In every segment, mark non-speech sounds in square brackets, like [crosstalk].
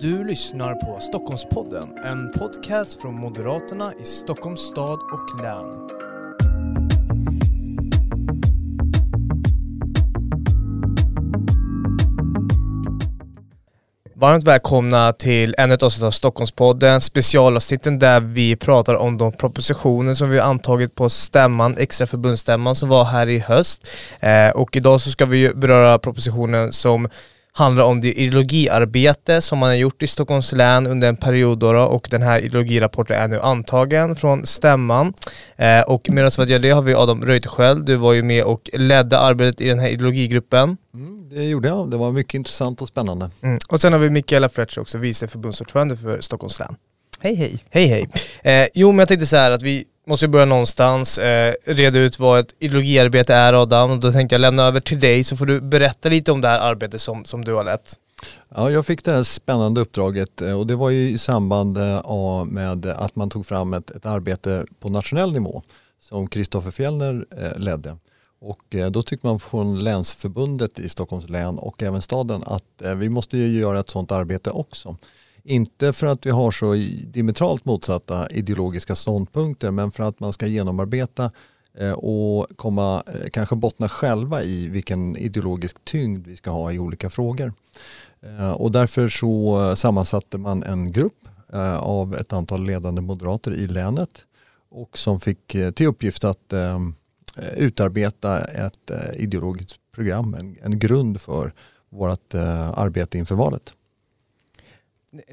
Du lyssnar på Stockholmspodden, en podcast från Moderaterna i Stockholms stad och län. Varmt välkomna till ännu ett avsnitt av Stockholmspodden, specialavsnitten där vi pratar om de propositioner som vi har antagit på stämman, extra förbundsstämman som var här i höst. Eh, och idag så ska vi beröra propositionen som handlar om det ideologiarbete som man har gjort i Stockholms län under en period då, och den här ideologirapporten är nu antagen från stämman. Eh, och medan vi gör det har vi Adam Reuterskiöld, du var ju med och ledde arbetet i den här ideologigruppen. Mm, det gjorde jag, det var mycket intressant och spännande. Mm. Och sen har vi Mikaela Fletcher också, vice förbundsordförande för Stockholms län. Hej hej. Hej hej. Eh, jo men jag tänkte så här att vi måste börja någonstans, eh, reda ut vad ett ideologiarbete är Adam, och då tänkte jag lämna över till dig så får du berätta lite om det här arbetet som, som du har lett. Ja, jag fick det här spännande uppdraget eh, och det var ju i samband eh, med att man tog fram ett, ett arbete på nationell nivå som Kristoffer Fjellner eh, ledde. Och då tyckte man från länsförbundet i Stockholms län och även staden att vi måste ju göra ett sådant arbete också. Inte för att vi har så diametralt motsatta ideologiska ståndpunkter men för att man ska genomarbeta eh, och komma, eh, kanske bottna själva i vilken ideologisk tyngd vi ska ha i olika frågor. Eh, och därför så sammansatte man en grupp av ett antal ledande moderater i länet och som fick till uppgift att utarbeta ett ideologiskt program, en grund för vårt arbete inför valet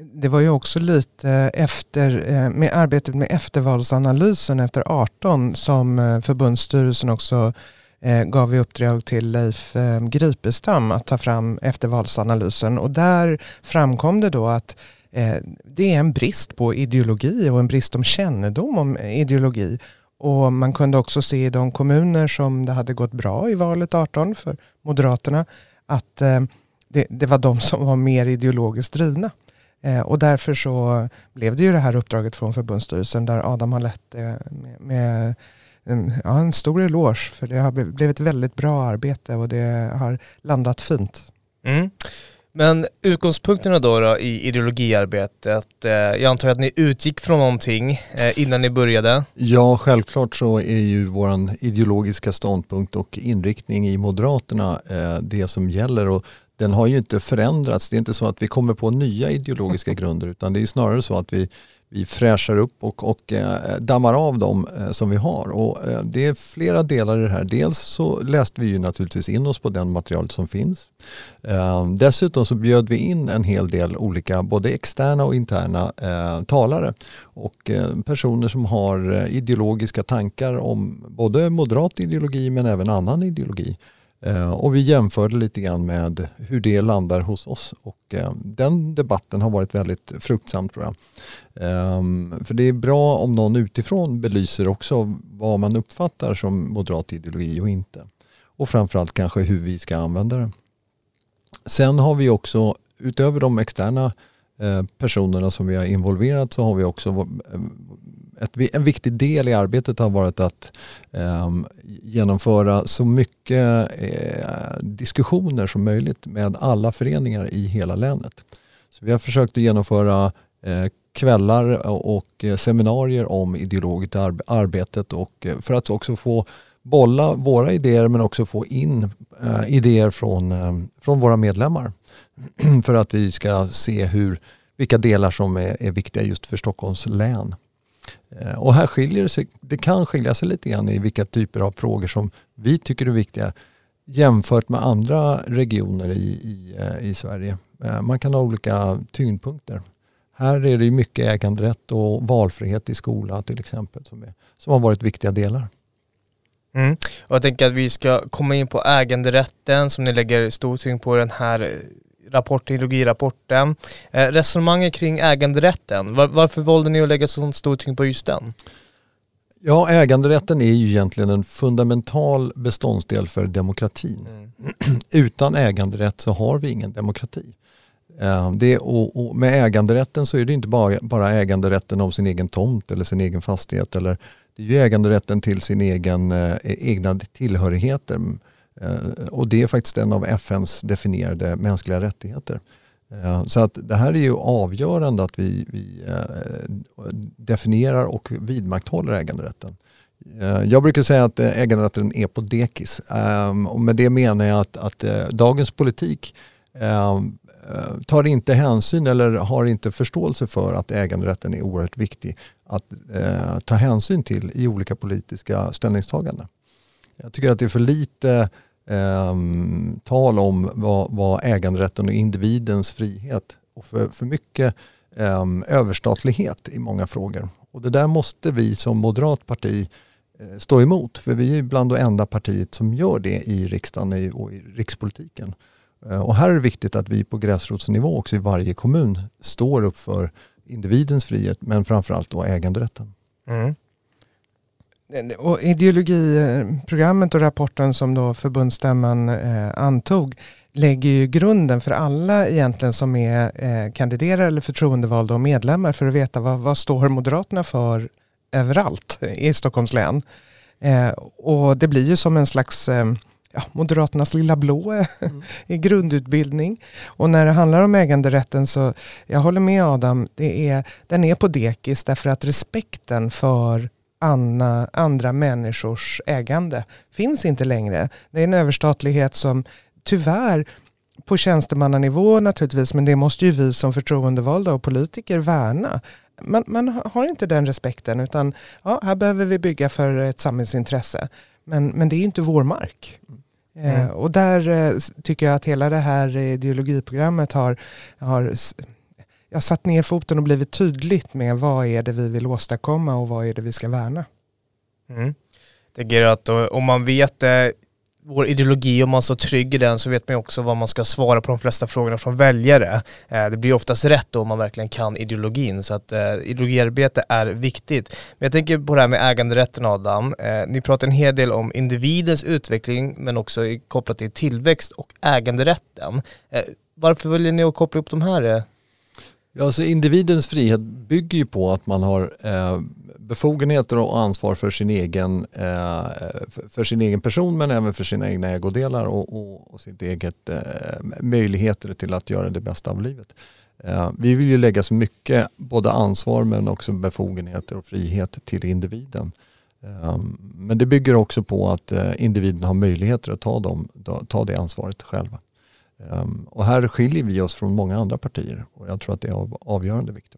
det var ju också lite eh, efter, eh, med arbetet med eftervalsanalysen efter 18 som eh, förbundsstyrelsen också gav i uppdrag till Leif Gripestam att ta fram eftervalsanalysen och där framkom det då att det är en brist på ideologi och en brist om kännedom om ideologi. Och man kunde också se i de kommuner som det hade gått bra i valet 18 för Moderaterna att det, det var de som var mer ideologiskt drivna. Eh, och därför så blev det ju det här uppdraget från förbundsstyrelsen där Adam har lett det med, med en, ja, en stor eloge för det har blivit ett väldigt bra arbete och det har landat fint. Mm. Men utgångspunkterna då, då, i ideologiarbetet, eh, jag antar att ni utgick från någonting eh, innan ni började? Ja, självklart så är ju vår ideologiska ståndpunkt och inriktning i Moderaterna det som gäller och den har ju inte förändrats. Det är inte så att vi kommer på nya ideologiska [laughs] grunder utan det är snarare så att vi, vi fräschar upp och, och eh, dammar av dem eh, som vi har. Och, eh, det är flera delar i det här. Dels så läste vi ju naturligtvis in oss på den material som finns. Eh, dessutom så bjöd vi in en hel del olika både externa och interna eh, talare och eh, personer som har ideologiska tankar om både moderat ideologi men även annan ideologi. Eh, och vi jämförde lite grann med hur det landar hos oss och eh, den debatten har varit väldigt fruktsam tror jag. Ehm, för det är bra om någon utifrån belyser också vad man uppfattar som moderat ideologi och inte. Och framförallt kanske hur vi ska använda det. Sen har vi också utöver de externa eh, personerna som vi har involverat så har vi också ett, en viktig del i arbetet har varit att eh, genomföra så mycket eh, diskussioner som möjligt med alla föreningar i hela länet. Så vi har försökt att genomföra eh, kvällar och eh, seminarier om ideologiskt arbetet och eh, för att också få bolla våra idéer men också få in eh, idéer från, från våra medlemmar. [clears throat] för att vi ska se hur, vilka delar som är, är viktiga just för Stockholms län. Eh, och här skiljer det sig, det kan skilja sig lite grann i vilka typer av frågor som vi tycker är viktiga jämfört med andra regioner i, i, eh, i Sverige. Eh, man kan ha olika tyngdpunkter. Här är det mycket äganderätt och valfrihet i skola till exempel som, är, som har varit viktiga delar. Mm. Och jag tänker att vi ska komma in på äganderätten som ni lägger stor tyngd på den här rapport, ideologirapporten. Eh, resonemanget kring äganderätten, var, varför valde ni att lägga så stor tyngd på just den? Ja, äganderätten är ju egentligen en fundamental beståndsdel för demokratin. Mm. [clears throat] Utan äganderätt så har vi ingen demokrati. Eh, det, och, och, med äganderätten så är det inte bara, bara äganderätten om sin egen tomt eller sin egen fastighet. Eller, det är ju äganderätten till sin egen eh, egna tillhörigheter. Eh, och det är faktiskt en av FNs definierade mänskliga rättigheter. Eh, så att det här är ju avgörande att vi, vi eh, definierar och vidmakthåller äganderätten. Jag brukar säga att äganderätten är på dekis. Ehm, och med det menar jag att, att dagens politik ehm, tar inte hänsyn eller har inte förståelse för att äganderätten är oerhört viktig att ta hänsyn till i olika politiska ställningstaganden. Jag tycker att det är för lite eh, tal om vad, vad äganderätten och individens frihet och för, för mycket eh, överstatlighet i många frågor. Och det där måste vi som moderat parti eh, stå emot för vi är bland de enda partiet som gör det i riksdagen och i rikspolitiken. Eh, och här är det viktigt att vi på gräsrotsnivå också i varje kommun står upp för individens frihet men framförallt då äganderätten. Mm. Och ideologiprogrammet och rapporten som då förbundsstämman eh, antog lägger ju grunden för alla egentligen som är eh, kandidater eller förtroendevalda och medlemmar för att veta vad, vad står Moderaterna för överallt i Stockholms län. Eh, och det blir ju som en slags eh, ja, Moderaternas lilla blå mm. [laughs] i grundutbildning. Och när det handlar om äganderätten så, jag håller med Adam, det är, den är på dekis därför att respekten för Anna, andra människors ägande finns inte längre. Det är en överstatlighet som tyvärr på tjänstemannanivå naturligtvis, men det måste ju vi som förtroendevalda och politiker värna. Man, man har inte den respekten utan ja, här behöver vi bygga för ett samhällsintresse. Men, men det är inte vår mark. Mm. Eh, och där eh, tycker jag att hela det här ideologiprogrammet har, har jag satt ner foten och blivit tydligt med vad är det vi vill åstadkomma och vad är det vi ska värna. Mm. Det är att eh, om man vet eh, vår ideologi, om man så trygg i den så vet man också vad man ska svara på de flesta frågorna från väljare. Eh, det blir oftast rätt då om man verkligen kan ideologin så att eh, ideologiarbete är viktigt. Men jag tänker på det här med äganderätten Adam. Eh, ni pratar en hel del om individens utveckling men också kopplat till tillväxt och äganderätten. Eh, varför väljer ni att koppla upp de här? Alltså individens frihet bygger ju på att man har eh, befogenheter och ansvar för sin egen, eh, för sin egen person men även för sina egna ägodelar och, och, och sitt eget eh, möjligheter till att göra det bästa av livet. Eh, vi vill ju lägga så mycket både ansvar men också befogenheter och frihet till individen. Eh, men det bygger också på att eh, individen har möjligheter att ta, dem, ta det ansvaret själva. Och här skiljer vi oss från många andra partier och jag tror att det är av avgörande vikt.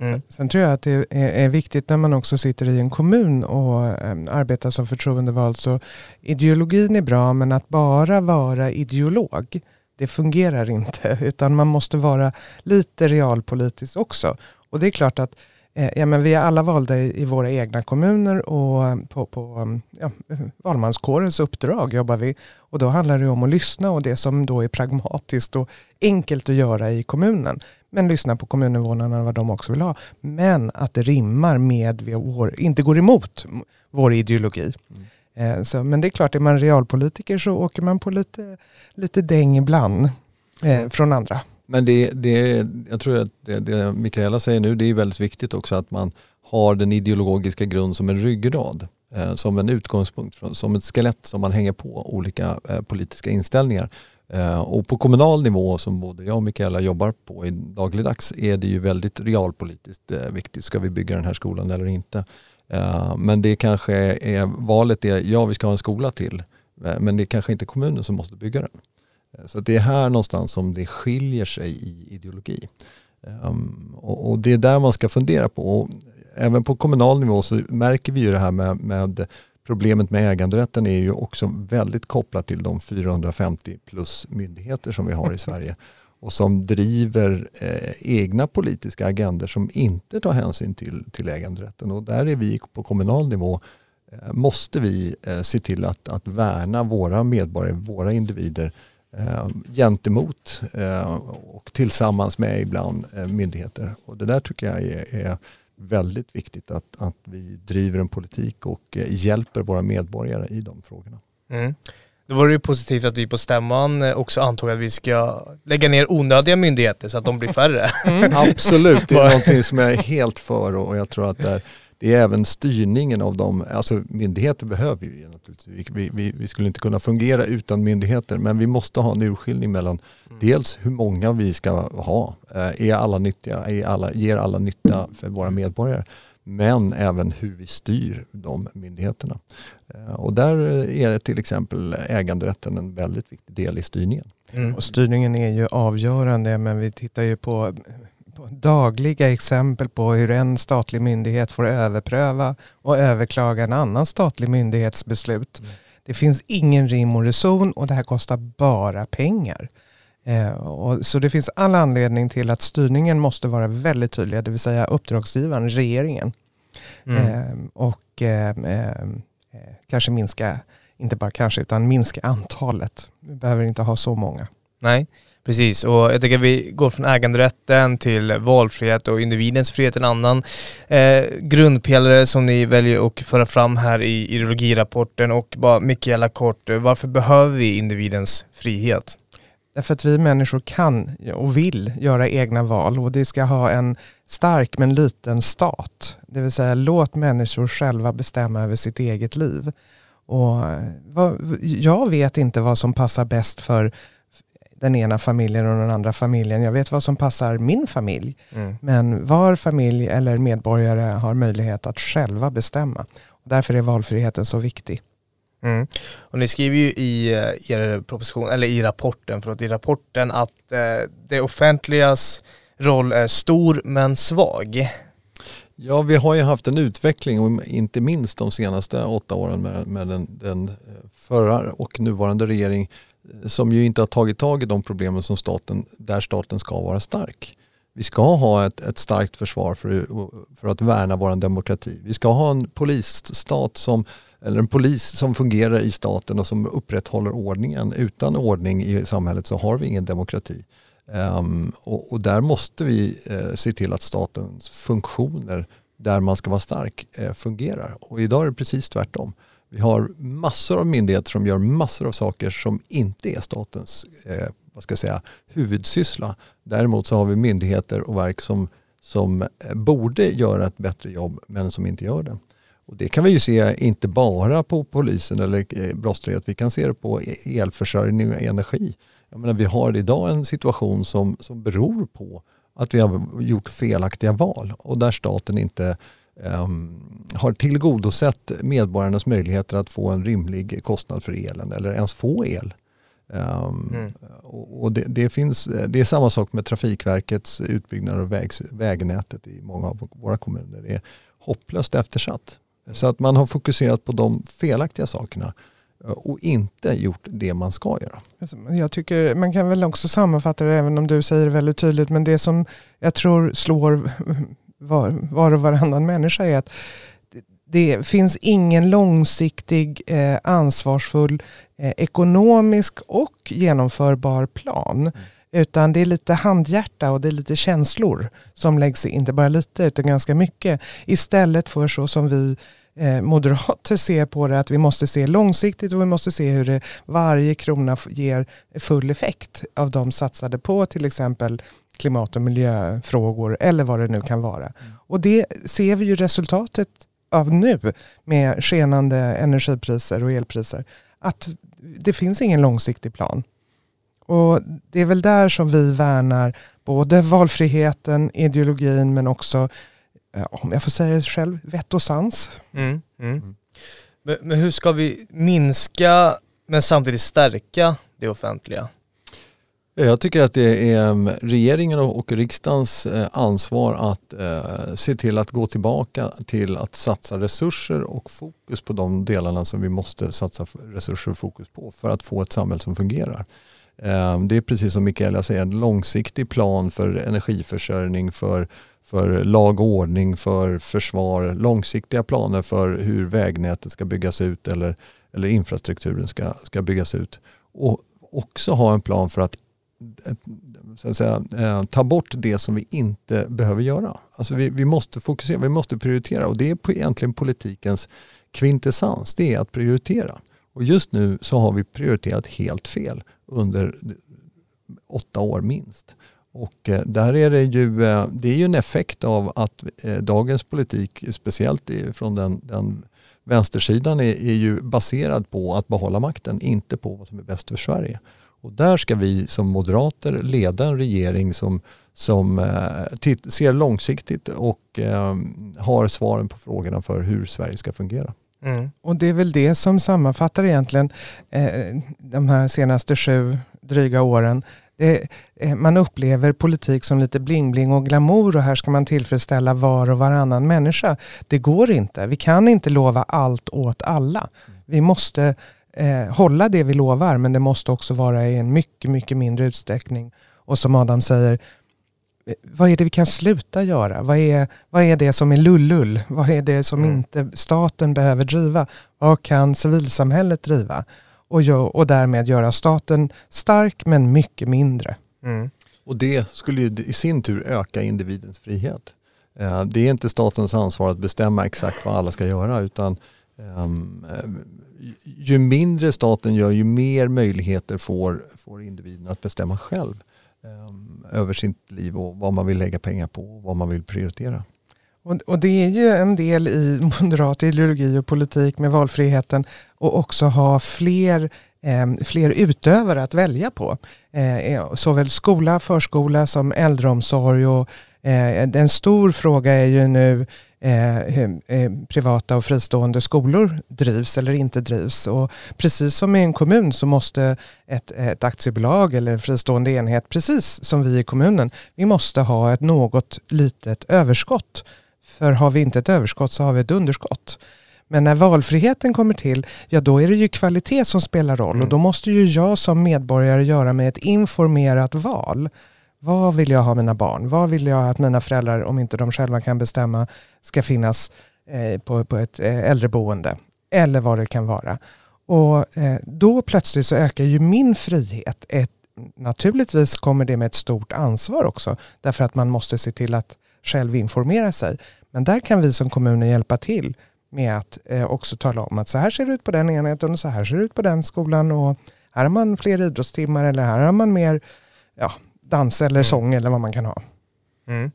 Mm. Sen tror jag att det är, viktigt när man också sitter i en kommun och äm, arbetar som förtroendevald. Så ideologin är bra men att bara vara ideolog det fungerar inte. [laughs] Utan man måste vara lite realpolitisk också. Och det är klart att ja, men vi är alla valda i, våra egna kommuner och på, på ja, valmanskårens uppdrag jobbar vi. Och då handlar det om att lyssna och det som då är pragmatiskt och enkelt att göra i kommunen men lyssna på kommuninvånarna vad de också vill ha. Men att det rimmar med, vår, inte går emot vår ideologi. Mm. Eh, så, men det är klart, är man realpolitiker så åker man på lite, lite däng ibland eh, från andra. Men det, det, jag tror att det, det Mikaela säger nu, det är väldigt viktigt också att man har den ideologiska grund som en ryggrad. Eh, som en utgångspunkt, som ett skelett som man hänger på olika eh, politiska inställningar. Eh, och på kommunal nivå som både jag och Mikaela jobbar på i dagligdags är det ju väldigt realpolitiskt eh, viktigt. Ska vi bygga den här skolan eller inte? Eh, men det kanske är, valet är, ja vi ska ha en skola till. Eh, men det är kanske inte kommunen som måste bygga den. Så det är här någonstans som det skiljer sig i ideologi. Ehm, och det är där man ska fundera på. Och även på kommunal nivå så märker vi ju det här med, med Problemet med äganderätten är ju också väldigt kopplat till de 450 plus myndigheter som vi har i [laughs] Sverige och som driver eh, egna politiska agender som inte tar hänsyn till, till äganderätten. Och där är vi på kommunal nivå eh, måste vi eh, se till att, att värna våra medborgare, våra individer eh, gentemot eh, och tillsammans med ibland eh, myndigheter. Och det där tycker jag är, är väldigt viktigt att, att vi driver en politik och eh, hjälper våra medborgare i de frågorna. Mm. Då var det ju positivt att vi på stämman eh, också antog att vi ska lägga ner onödiga myndigheter så att de blir färre. Mm. Absolut, det är [laughs] någonting som jag är helt för och jag tror att där, det är även styrningen av dem, alltså myndigheter behöver vi naturligtvis. Vi, vi, vi, skulle inte kunna fungera utan myndigheter men vi måste ha en urskiljning mellan mm. dels hur många vi ska ha, eh, är alla nyttiga, är alla, ger alla nytta för våra medborgare men även hur vi styr de myndigheterna. Eh, och där är till exempel äganderätten en väldigt viktig del i styrningen. Mm. Och styrningen är ju avgörande men vi tittar ju på dagliga exempel på hur en statlig myndighet får överpröva och överklaga en annan statlig myndighets beslut. Mm. Det finns ingen rim och reson och det här kostar bara pengar. Eh, och, så det finns all anledning till att styrningen måste vara väldigt tydlig, det vill säga uppdragsgivaren, regeringen. Mm. Eh, och eh, eh, kanske minska, inte bara kanske, utan minska antalet. Vi behöver inte ha så många. Nej, precis. Och jag tycker att vi går från äganderätten till valfrihet och individens frihet, en annan eh, grundpelare som ni väljer att föra fram här i ideologirapporten. Och bara Mikaela kort, varför behöver vi individens frihet? Därför att vi människor kan och vill göra egna val och det ska ha en stark men liten stat. Det vill säga låt människor själva bestämma över sitt eget liv. Och eh, vad, jag vet inte vad som passar bäst för den ena familjen och den andra familjen. Jag vet vad som passar min familj. Mm. Men var familj eller medborgare har möjlighet att själva bestämma. Och därför är valfriheten så viktig. Mm. Och ni skriver ju i eh, er proposition, eller i rapporten, förlåt, i rapporten att eh, det offentligas roll är stor men svag. Ja, vi har ju haft en utveckling och inte minst de senaste åtta åren med, med den, den förra och nuvarande regering eh, som ju inte har tagit tag i de problemen som staten, där staten ska vara stark. Vi ska ha ett, ett starkt försvar för, för att värna vår demokrati. Vi ska ha en polisstat som eller en polis som fungerar i staten och som upprätthåller ordningen. Utan ordning i samhället så har vi ingen demokrati. Um, och, och, där måste vi eh, se till att statens funktioner där man ska vara stark eh, fungerar. Och idag är det precis tvärtom. Vi har massor av myndigheter som gör massor av saker som inte är statens eh, vad ska jag säga, huvudsyssla. Däremot så har vi myndigheter och verk som, som eh, borde göra ett bättre jobb men som inte gör det. Och det kan vi ju se inte bara på polisen eller eh, brottslighet, vi kan se det på e-, elförsörjning och energi. Jag menar, vi har idag en situation som, som beror på att vi har gjort felaktiga val och där staten inte um, har tillgodosett medborgarnas möjligheter att få en rimlig kostnad för elen eller ens få el. Um, mm. och det, det, finns, det är samma sak med Trafikverkets utbyggnad av väg, vägnätet i många av våra kommuner. Det är hopplöst eftersatt. Så att man har fokuserat på de felaktiga sakerna eh, och inte gjort det man ska göra. Alltså, jag tycker man kan väl också sammanfatta det även om du säger det väldigt tydligt men det som jag tror slår var, var och varannan människa är att det finns ingen långsiktig, eh, ansvarsfull, eh, ekonomisk och genomförbar plan. Mm. Utan det är lite handhjärta och det är lite känslor som läggs in, inte bara lite utan ganska mycket. Istället för så som vi eh, moderater ser på det, att vi måste se långsiktigt och vi måste se hur det, varje krona ger full effekt av de satsade på till exempel klimat och miljöfrågor eller vad det nu kan vara. Och det ser vi ju resultatet av nu med skenande energipriser och elpriser. Att det finns ingen långsiktig plan. Och det är väl där som vi värnar både valfriheten, ideologin men också, om jag får säga det själv, vett och sans. Mm, mm. mm. Men, men hur ska vi minska men samtidigt stärka det offentliga? Jag tycker att det är ehm, regeringen och riksdagens eh, ansvar att eh, se till att gå tillbaka till att satsa resurser och fokus på de delarna som vi måste satsa resurser och fokus på för att få ett samhälle som fungerar. Ehm, det är precis som Mikaela säger, en långsiktig plan för energiförsörjning, för, för lag och ordning, för försvar, långsiktiga planer för hur vägnätet ska byggas ut eller, eller infrastrukturen ska, ska byggas ut. Och också ha en plan för att, så att säga, eh, ta bort det som vi inte behöver göra. Alltså vi, vi måste fokusera, vi måste prioritera och det är egentligen politikens kvintessens, det är att prioritera. Och just nu så har vi prioriterat helt fel under åtta år minst. Och eh, där är det ju, eh, det är ju en effekt av att dagens politik, speciellt från den, den vänstersidan, är, är ju baserad på att behålla makten, inte på vad som är bäst för Sverige. Och där ska vi som moderater leda en regering som, som eh, ser långsiktigt och eh, har svaren på frågorna för hur Sverige ska fungera. Mm. Och det är väl det som sammanfattar egentligen eh, de här senaste sju dryga åren. Det, eh, man upplever politik som lite bling-bling och glamour och här ska man tillfredsställa var och varannan människa. Det går inte. Vi kan inte lova allt åt alla. Vi måste eh, hålla det vi lovar men det måste också vara i en mycket, mycket mindre utsträckning. Och som Adam säger, vad är det vi kan sluta göra? Vad är, vad är det som är lullull? Vad är det som mm. inte staten behöver driva? Vad kan civilsamhället driva? Och, gör, och därmed göra staten stark men mycket mindre. Mm. Och det skulle ju i sin tur öka individens frihet. Eh, det är inte statens ansvar att bestämma exakt vad alla ska göra utan um, ju mindre staten gör ju mer möjligheter får, får individen att bestämma själv. Um, över sitt liv och vad man vill lägga pengar på och vad man vill prioritera. Och, och det är ju en del i moderat ideologi och politik med valfriheten och också ha fler ehm, fler utövare att välja på. Eh, eh, såväl skola, förskola som äldreomsorg. Och, eh, en stor fråga är ju nu privata och fristående skolor drivs eller inte drivs. Och precis som i en kommun så måste ett, ett aktiebolag eller en fristående enhet, precis som vi i kommunen, vi måste ha ett något litet överskott. För har vi inte ett överskott så har vi ett underskott. Men när valfriheten kommer till, ja då är det ju kvalitet som spelar roll mm. och då måste ju jag som medborgare göra med ett informerat val. Vad vill jag ha mina barn? Vad vill jag att mina föräldrar, om inte de själva kan bestämma, ska finnas eh, på, på ett eh, äldreboende? Eller vad det kan vara. Och eh, då plötsligt så ökar ju min frihet. Ett, naturligtvis kommer det med ett stort ansvar också. Därför att man måste se till att själv informera sig. Men där kan vi som kommuner hjälpa till med att också tala om att så här ser det ut på den enheten och så här ser det ut på den skolan och här har man fler idrottstimmar eller här har man mer ja, dans eller mm. sång eller vad man kan ha. Mm.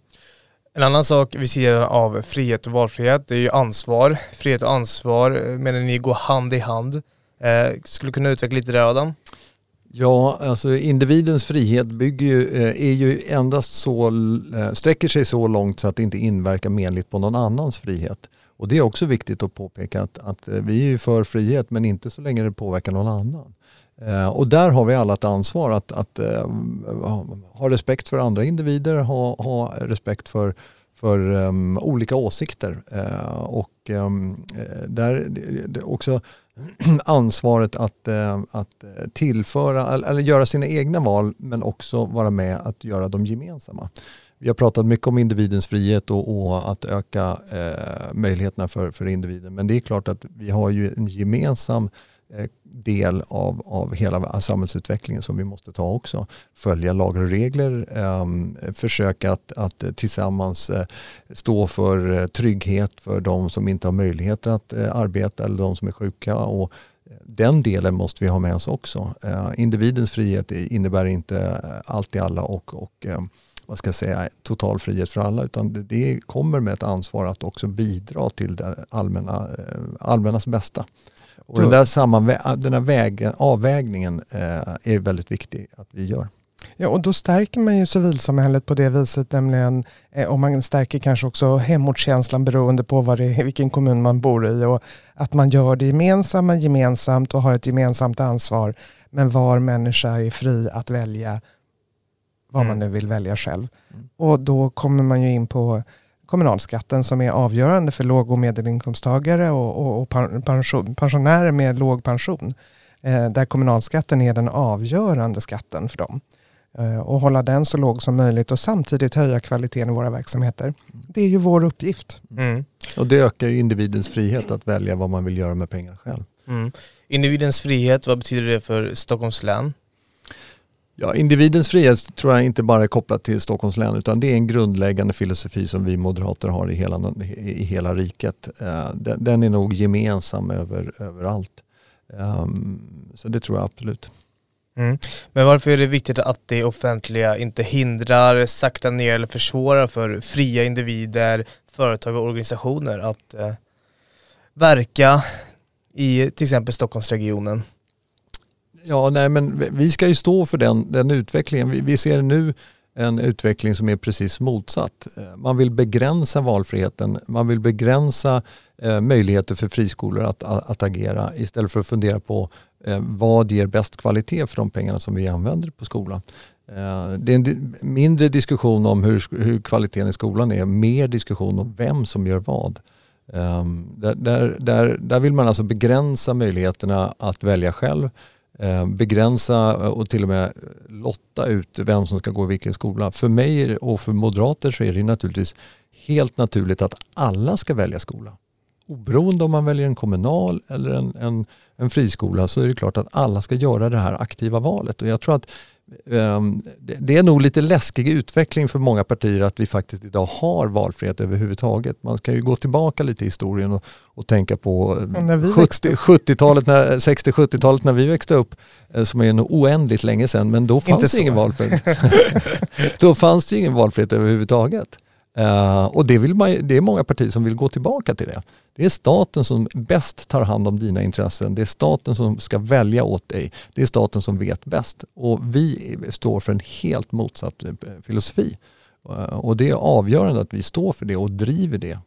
En annan sak vid sidan av frihet och valfrihet det är ju ansvar. Frihet och ansvar eh, menar ni går hand i hand. Eh, skulle du kunna utveckla lite det Adam? Ja, alltså individens frihet bygger ju, eh, är ju endast så, eh, sträcker sig så långt så att det inte inverkar menligt på någon annans frihet. Och det är också viktigt att påpeka att, att vi är ju för frihet men inte så länge det påverkar någon annan. Eh, och där har vi alla ett ansvar att, att eh, ha respekt för andra individer, ha, ha respekt för, för um, olika åsikter. Uh, och um, där också [clears throat] ansvaret att, att tillföra, eller göra sina egna val men också vara med att göra de gemensamma. Vi har pratat mycket om individens frihet och, och att öka uh, möjligheterna för, för individen. Men det är klart att vi har ju en gemensam Eh, del av, av hela samhällsutvecklingen som vi måste ta också. Följa lagar och regler, eh, försöka att, att tillsammans eh, stå för eh, trygghet för de som inte har möjligheter att eh, arbeta eller de som är sjuka. Och eh, den delen måste vi ha med oss också. Eh, individens frihet innebär inte eh, allt i alla och, och vad ska jag säga, total frihet för alla utan det, det kommer med ett ansvar att också bidra till det allmänna, allmännas bästa. Och den där, sammanvä- den där vägen, avvägningen eh, är väldigt viktig att vi gör. Ja, och då stärker man ju civilsamhället på det viset, nämligen eh, om man stärker kanske också hemortskänslan beroende på vad det är, vilken kommun man bor i och att man gör det gemensamma gemensamt och har ett gemensamt ansvar. Men var människa är fri att välja vad mm. man nu vill välja själv. Mm. Och då kommer man ju in på kommunalskatten som är avgörande för låg och medelinkomsttagare och, och, och pension, pensionärer med låg pension. Eh, där kommunalskatten är den avgörande skatten för dem. Eh, och hålla den så låg som möjligt och samtidigt höja kvaliteten i våra verksamheter. Det är ju vår uppgift. Mm. Och det ökar ju individens frihet att välja vad man vill göra med pengar själv. Mm. Individens frihet, vad betyder det för Stockholms län? Ja, individens frihet tror jag inte bara är kopplat till Stockholms län utan det är en grundläggande filosofi som vi moderater har i hela, i hela riket. Eh, den, är nog gemensam över, överallt. Ehm, så det tror jag absolut. Mm. Men varför är det viktigt att det offentliga inte hindrar, saktar ner eller försvårar för fria individer, företag och organisationer att eh, verka i till exempel Stockholmsregionen? Ja, nej men vi ska ju stå för den, den utvecklingen. Vi, vi ser nu en utveckling som är precis motsatt. Eh, man vill begränsa valfriheten, man vill begränsa eh, möjligheter för friskolor att, att, att, agera istället för att fundera på eh, vad ger bäst kvalitet för de pengarna som vi använder på skolan. Eh, det är en mindre diskussion om hur, hur kvaliteten i skolan är, mer diskussion om vem som gör vad. Ehm, där, där, där, där vill man alltså begränsa möjligheterna att välja själv Eh, begränsa eh, och till och med lotta ut vem som ska gå i vilken skola. För mig och för moderater så är det naturligtvis helt naturligt att alla ska välja skola. Oberoende om man väljer en kommunal eller en, en, en friskola så är det klart att alla ska göra det här aktiva valet. Och jag tror att det är nog lite läskig utveckling för många partier att vi faktiskt idag har valfrihet överhuvudtaget. Man ska ju gå tillbaka lite i historien och, och tänka på 70-talet, 60-70-talet när vi växte upp, eh, som är nog oändligt länge sedan, men då fanns det ingen valfrihet. [laughs] då fanns det ingen valfrihet överhuvudtaget. Uh, och det, vill man, det är många partier som vill gå tillbaka till det. Det är staten som bäst tar hand om dina intressen. Det är staten som ska välja åt dig. Det är staten som vet bäst. Och vi står för en helt motsatt eh, filosofi. Uh, och det är avgörande att vi står för det och driver det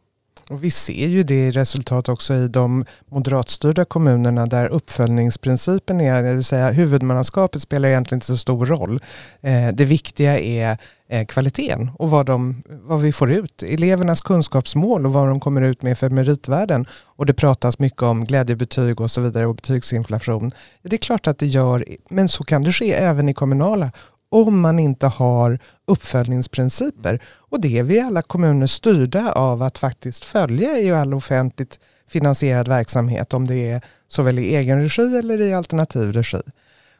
och vi ser ju det i resultat också i de moderatstyrda kommunerna där uppföljningsprincipen är, det vill säga huvudmannaskapet spelar egentligen inte så stor roll. Eh, det viktiga är eh, kvaliteten och vad, de, vad vi får ut. Elevernas kunskapsmål och vad de kommer ut med för meritvärden. Och det pratas mycket om glädjebetyg och så vidare och betygsinflation. Det är klart att det gör, men så kan det ske även i kommunala om man inte har uppföljningsprinciper. Och det är vi alla kommuner styrda av att faktiskt följa i all offentligt finansierad verksamhet, om det är såväl i egen regi eller i alternativ regi.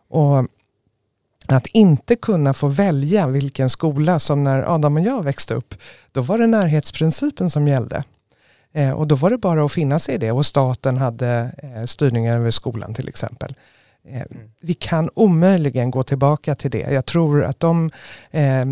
Och att inte kunna få välja vilken skola som när Adam och jag växte upp, då var det närhetsprincipen som gällde. Eh, och då var det bara att finna sig i det och staten hade eh, styrningen över skolan till exempel. Eh, mm. Vi kan omöjligen gå tillbaka till det. Jag tror att de, eh,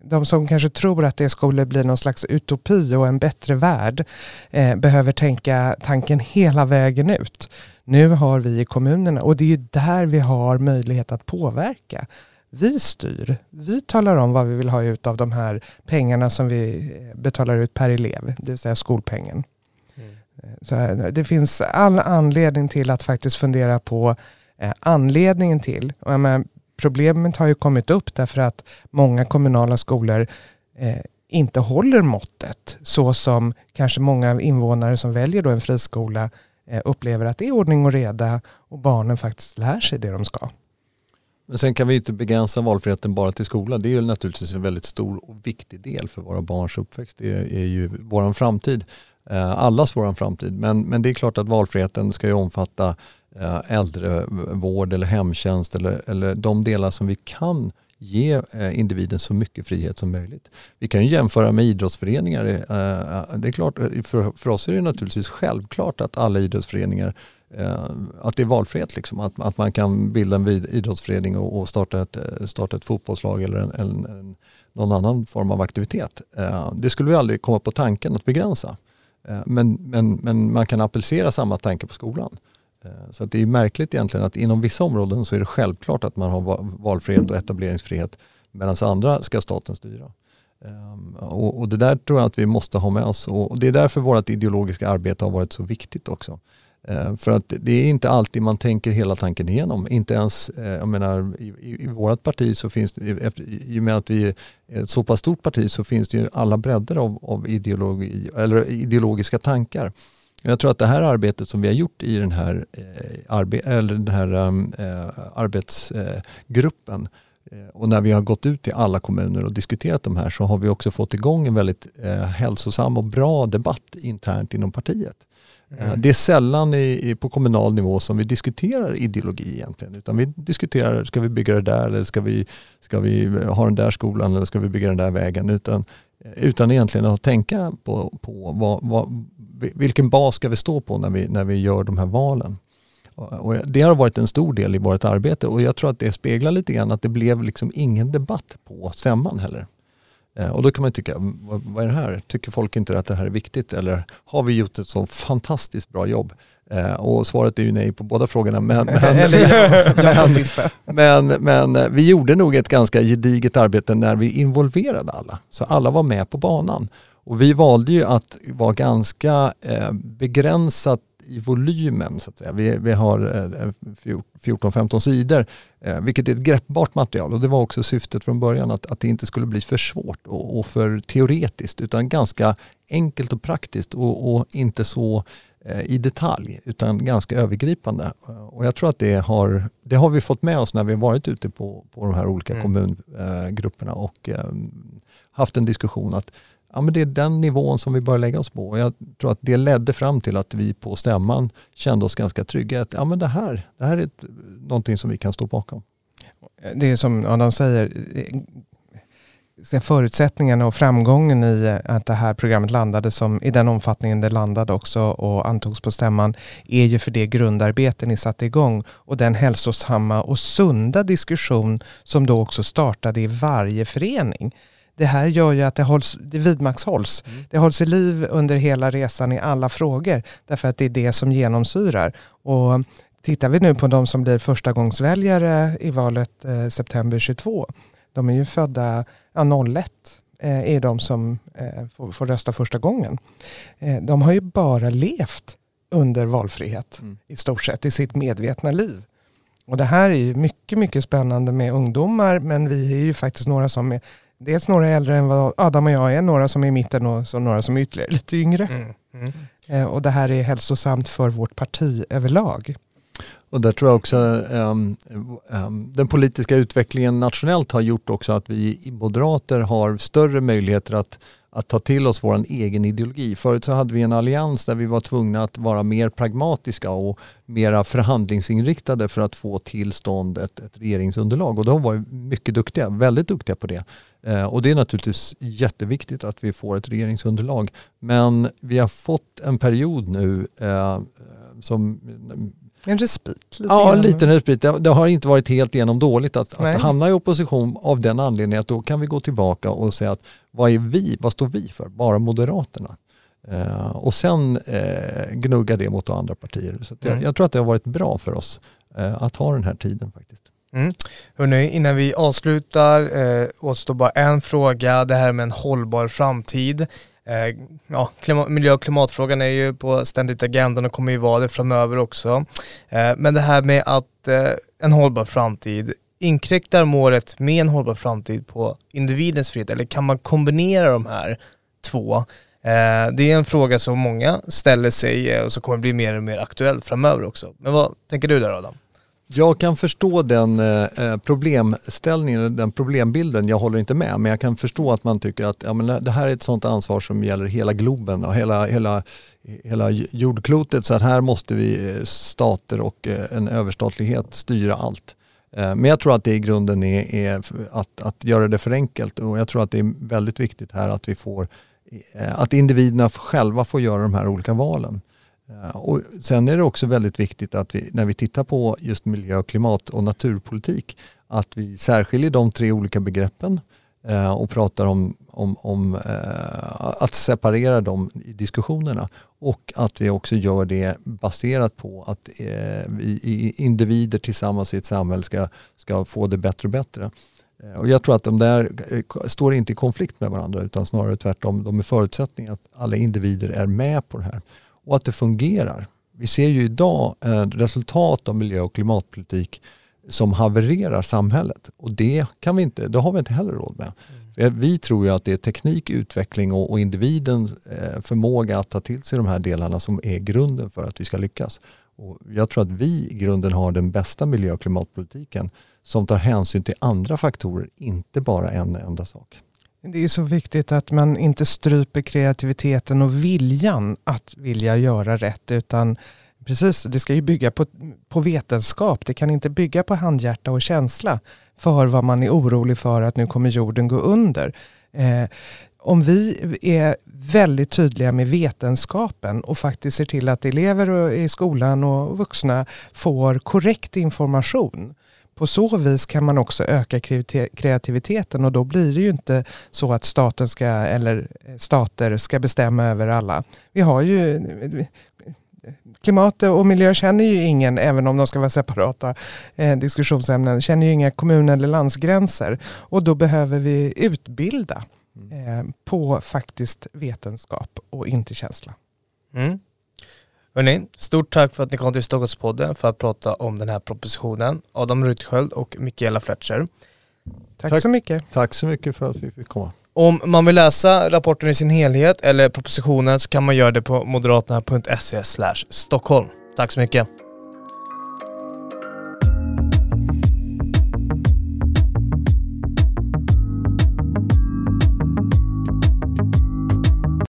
de som kanske tror att det skulle bli någon slags utopi och en bättre värld eh, behöver tänka tanken hela vägen ut. Nu har vi i kommunerna, och det är där vi har möjlighet att påverka. Vi styr. Vi talar om vad vi vill ha ut av de här pengarna som vi betalar ut per elev, det vill säga skolpengen. Eh, så det finns all anledning till att faktiskt fundera på eh, anledningen till. Och menar, problemet har ju kommit upp därför att många kommunala skolor eh, inte håller måttet så som kanske många invånare som väljer då en friskola eh, upplever att det är ordning och reda och barnen faktiskt lär sig det de ska. Men sen kan vi inte begränsa valfriheten bara till skolan. Det är ju naturligtvis en väldigt stor och viktig del för våra barns uppväxt. Det är ju vår framtid. Eh, allas vår framtid. Men, men det är klart att valfriheten ska ju omfatta eh, äldrevård eller hemtjänst eller, eller de delar som vi kan ge eh, individen så mycket frihet som möjligt. Vi kan ju jämföra med idrottsföreningar. Det är klart, för, för oss är det naturligtvis självklart att alla idrottsföreningar Eh, att det är valfrihet. Liksom. Att, att man kan bilda en idrottsförening och, och starta, ett, eh, starta ett fotbollslag eller en, en, en, någon annan form av aktivitet. Eh, det skulle vi aldrig komma på tanken att begränsa. Men, men, men man kan applicera samma tanke på skolan. Så det är märkligt egentligen att inom vissa områden så är det självklart att man har valfrihet och etableringsfrihet medan andra ska staten styra. Och, det där tror jag att vi måste ha med oss och det är därför vårt ideologiska arbete har varit så viktigt också. Eh, för att det är inte alltid man tänker hela tanken igenom. Inte ens, eh, jag menar, i, i, i vårt parti så finns det, i och med att vi är ett så pass stort parti så finns det ju alla bredder av, av ideologi, eller ideologiska tankar. Jag tror att det här arbetet som vi har gjort i den här, eh, arbe, eller den här eh, eh, arbetsgruppen eh, och när vi har gått ut till alla kommuner och diskuterat de här så har vi också fått igång en väldigt eh, hälsosam och bra debatt internt inom partiet. Mm. Det är sällan i, på kommunal nivå som vi diskuterar ideologi egentligen. Utan vi diskuterar, ska vi bygga det där eller ska vi, ska vi eh, ha den där skolan eller ska vi bygga den där vägen? Utan, eh, utan egentligen att tänka på, på vad, vad, vilken bas ska vi stå på när vi, när vi gör de här valen. Och det har varit en stor del i vårt arbete och jag tror att det speglar lite grann att det blev liksom ingen debatt på stämman heller. Eh, och då kan man tycka, vad är det här? Tycker folk inte att det här är viktigt? Eller har vi gjort ett så fantastiskt bra jobb? Eh, och svaret är ju nej på båda frågorna. Men, [laughs] men, [laughs] men, men, eh, vi gjorde nog ett ganska gediget arbete när vi involverade alla. Så alla var med på banan. Och vi valde ju att vara ganska begränsat i volymen. Så att säga. Vi, vi har 14-15 sidor, vilket är ett greppbart material. Och det var också syftet från början, att, att det inte skulle bli för svårt och, och för teoretiskt, utan ganska enkelt och praktiskt och, och inte så Eh, i detalj utan ganska övergripande. Och jag tror att det har, det har vi fått med oss när vi varit ute på, på de här olika mm. kommungrupperna och eh, haft en diskussion att ja, men det är den nivån som vi bör lägga oss på. Och jag tror att det ledde fram till att vi på stämman kände oss ganska trygga. Att, ja, men det, här, det här är ett, någonting som vi kan stå bakom. Det är som Adam säger, eh, förutsättningarna och framgången i eh, att det här programmet landade som i den omfattningen det landade också och antogs på stämman är ju för det grundarbete ni satte igång och den hälsosamma och sunda diskussion som då också startade i varje förening. Det här gör ju att det, hålls, det vidmakthålls. Mm. Det hålls i liv under hela resan i alla frågor därför att det är det som genomsyrar. Och tittar vi nu på de som blir förstagångsväljare i valet eh, september 22 de är ju födda ja, 01 eh, är de som eh, får, får, rösta första gången. Eh, de har ju bara levt under valfrihet mm. i stort sett i sitt medvetna liv. Och det här är ju mycket, mycket spännande med ungdomar men vi är ju faktiskt några som är dels några äldre än vad Adam och jag är, några som är i mitten och så några som är ytterligare lite yngre. Mm. Mm. Eh, och det här är hälsosamt för vårt parti överlag. Och där tror jag också um, um, den politiska utvecklingen nationellt har gjort också att vi moderater har större möjligheter att, att ta till oss vår egen ideologi. Förut så hade vi en allians där vi var tvungna att vara mer pragmatiska och mera förhandlingsinriktade för att få till stånd ett, ett regeringsunderlag. Och de var mycket duktiga, väldigt duktiga på det. Eh, och det är naturligtvis jätteviktigt att vi får ett regeringsunderlag. Men vi har fått en period nu eh, som en respit? Lite ja, en liten respit. Det, det, har inte varit helt igenom dåligt att, att hamna i opposition av den anledningen att då kan vi gå tillbaka och säga att vad är vi, vad står vi för? Bara Moderaterna. Eh, och sen eh, gnugga det mot andra partier. Så jag, mm. jag, tror att det har varit bra för oss eh, att ha den här tiden faktiskt. Mm. Hörrni, innan vi avslutar eh, återstår bara en fråga, det här med en hållbar framtid. Eh, ja, klimat, miljö och klimatfrågan är ju på ständigt agendan och kommer ju vara det framöver också. Eh, men det här med att eh, en hållbar framtid, inkräktar målet med en hållbar framtid på individens frihet eller kan man kombinera de här två? Eh, det är en fråga som många ställer sig eh, och som kommer bli mer och mer aktuellt framöver också. Men vad tänker du där Adam? Jag kan förstå den eh, eh, problemställningen, den problembilden. Jag håller inte med, men jag kan förstå att man tycker att ja, men det här är ett sånt ansvar som gäller hela globen och hela, hela, hela jordklotet. Så att här måste vi eh, stater och en överstatlighet styra allt. Men jag tror att det i grunden är, är att, att göra det för enkelt och jag tror att det är väldigt viktigt här att vi får att individerna själva får göra de här olika valen. Eh, och sen är det också väldigt viktigt att vi, när vi tittar på just miljö, klimat och naturpolitik, att vi särskiljer de tre olika begreppen eh, och pratar om, om, om eh, att separera dem i diskussionerna och att vi också gör det baserat på att vi individer tillsammans i ett samhälle ska, ska få det bättre och bättre. Och jag tror att de där står inte i konflikt med varandra utan snarare tvärtom. De är förutsättningar att alla individer är med på det här och att det fungerar. Vi ser ju idag resultat av miljö och klimatpolitik som havererar samhället och det, kan vi inte, det har vi inte heller råd med. Mm. Vi tror ju att det är teknik, utveckling och, och individens eh, förmåga att ta till sig de här delarna som är grunden för att vi ska lyckas. Och jag tror att vi i grunden har den bästa miljö och klimatpolitiken som tar hänsyn till andra faktorer, inte bara en enda sak. Det är så viktigt att man inte stryper kreativiteten och viljan att vilja göra rätt utan precis, det ska ju bygga på, på vetenskap. Det kan inte bygga på handhjärta och känsla för vad man är orolig för att nu kommer jorden gå under. Eh, om vi är väldigt tydliga med vetenskapen och faktiskt ser till att elever i skolan och vuxna får korrekt information. På så vis kan man också öka kreativiteten och då blir det ju inte så att staten ska, eller stater ska bestämma över alla. Vi har ju klimat och miljö känner ju ingen, även om de ska vara separata eh, diskussionsämnen, känner ju inga kommun eller landsgränser. Och då behöver vi utbilda eh, på faktiskt vetenskap och inte känsla. Mm. Hörrni, stort tack för att ni kom till Stockholmspodden för att prata om den här propositionen. Adam Rutsköld och Mikaela Fletcher. Tack, tack, så mycket. Tack så mycket för att vi fick komma. Om man vill läsa rapporten i sin helhet eller propositionen så kan man göra det på moderaterna.se Stockholm. Tack så mycket.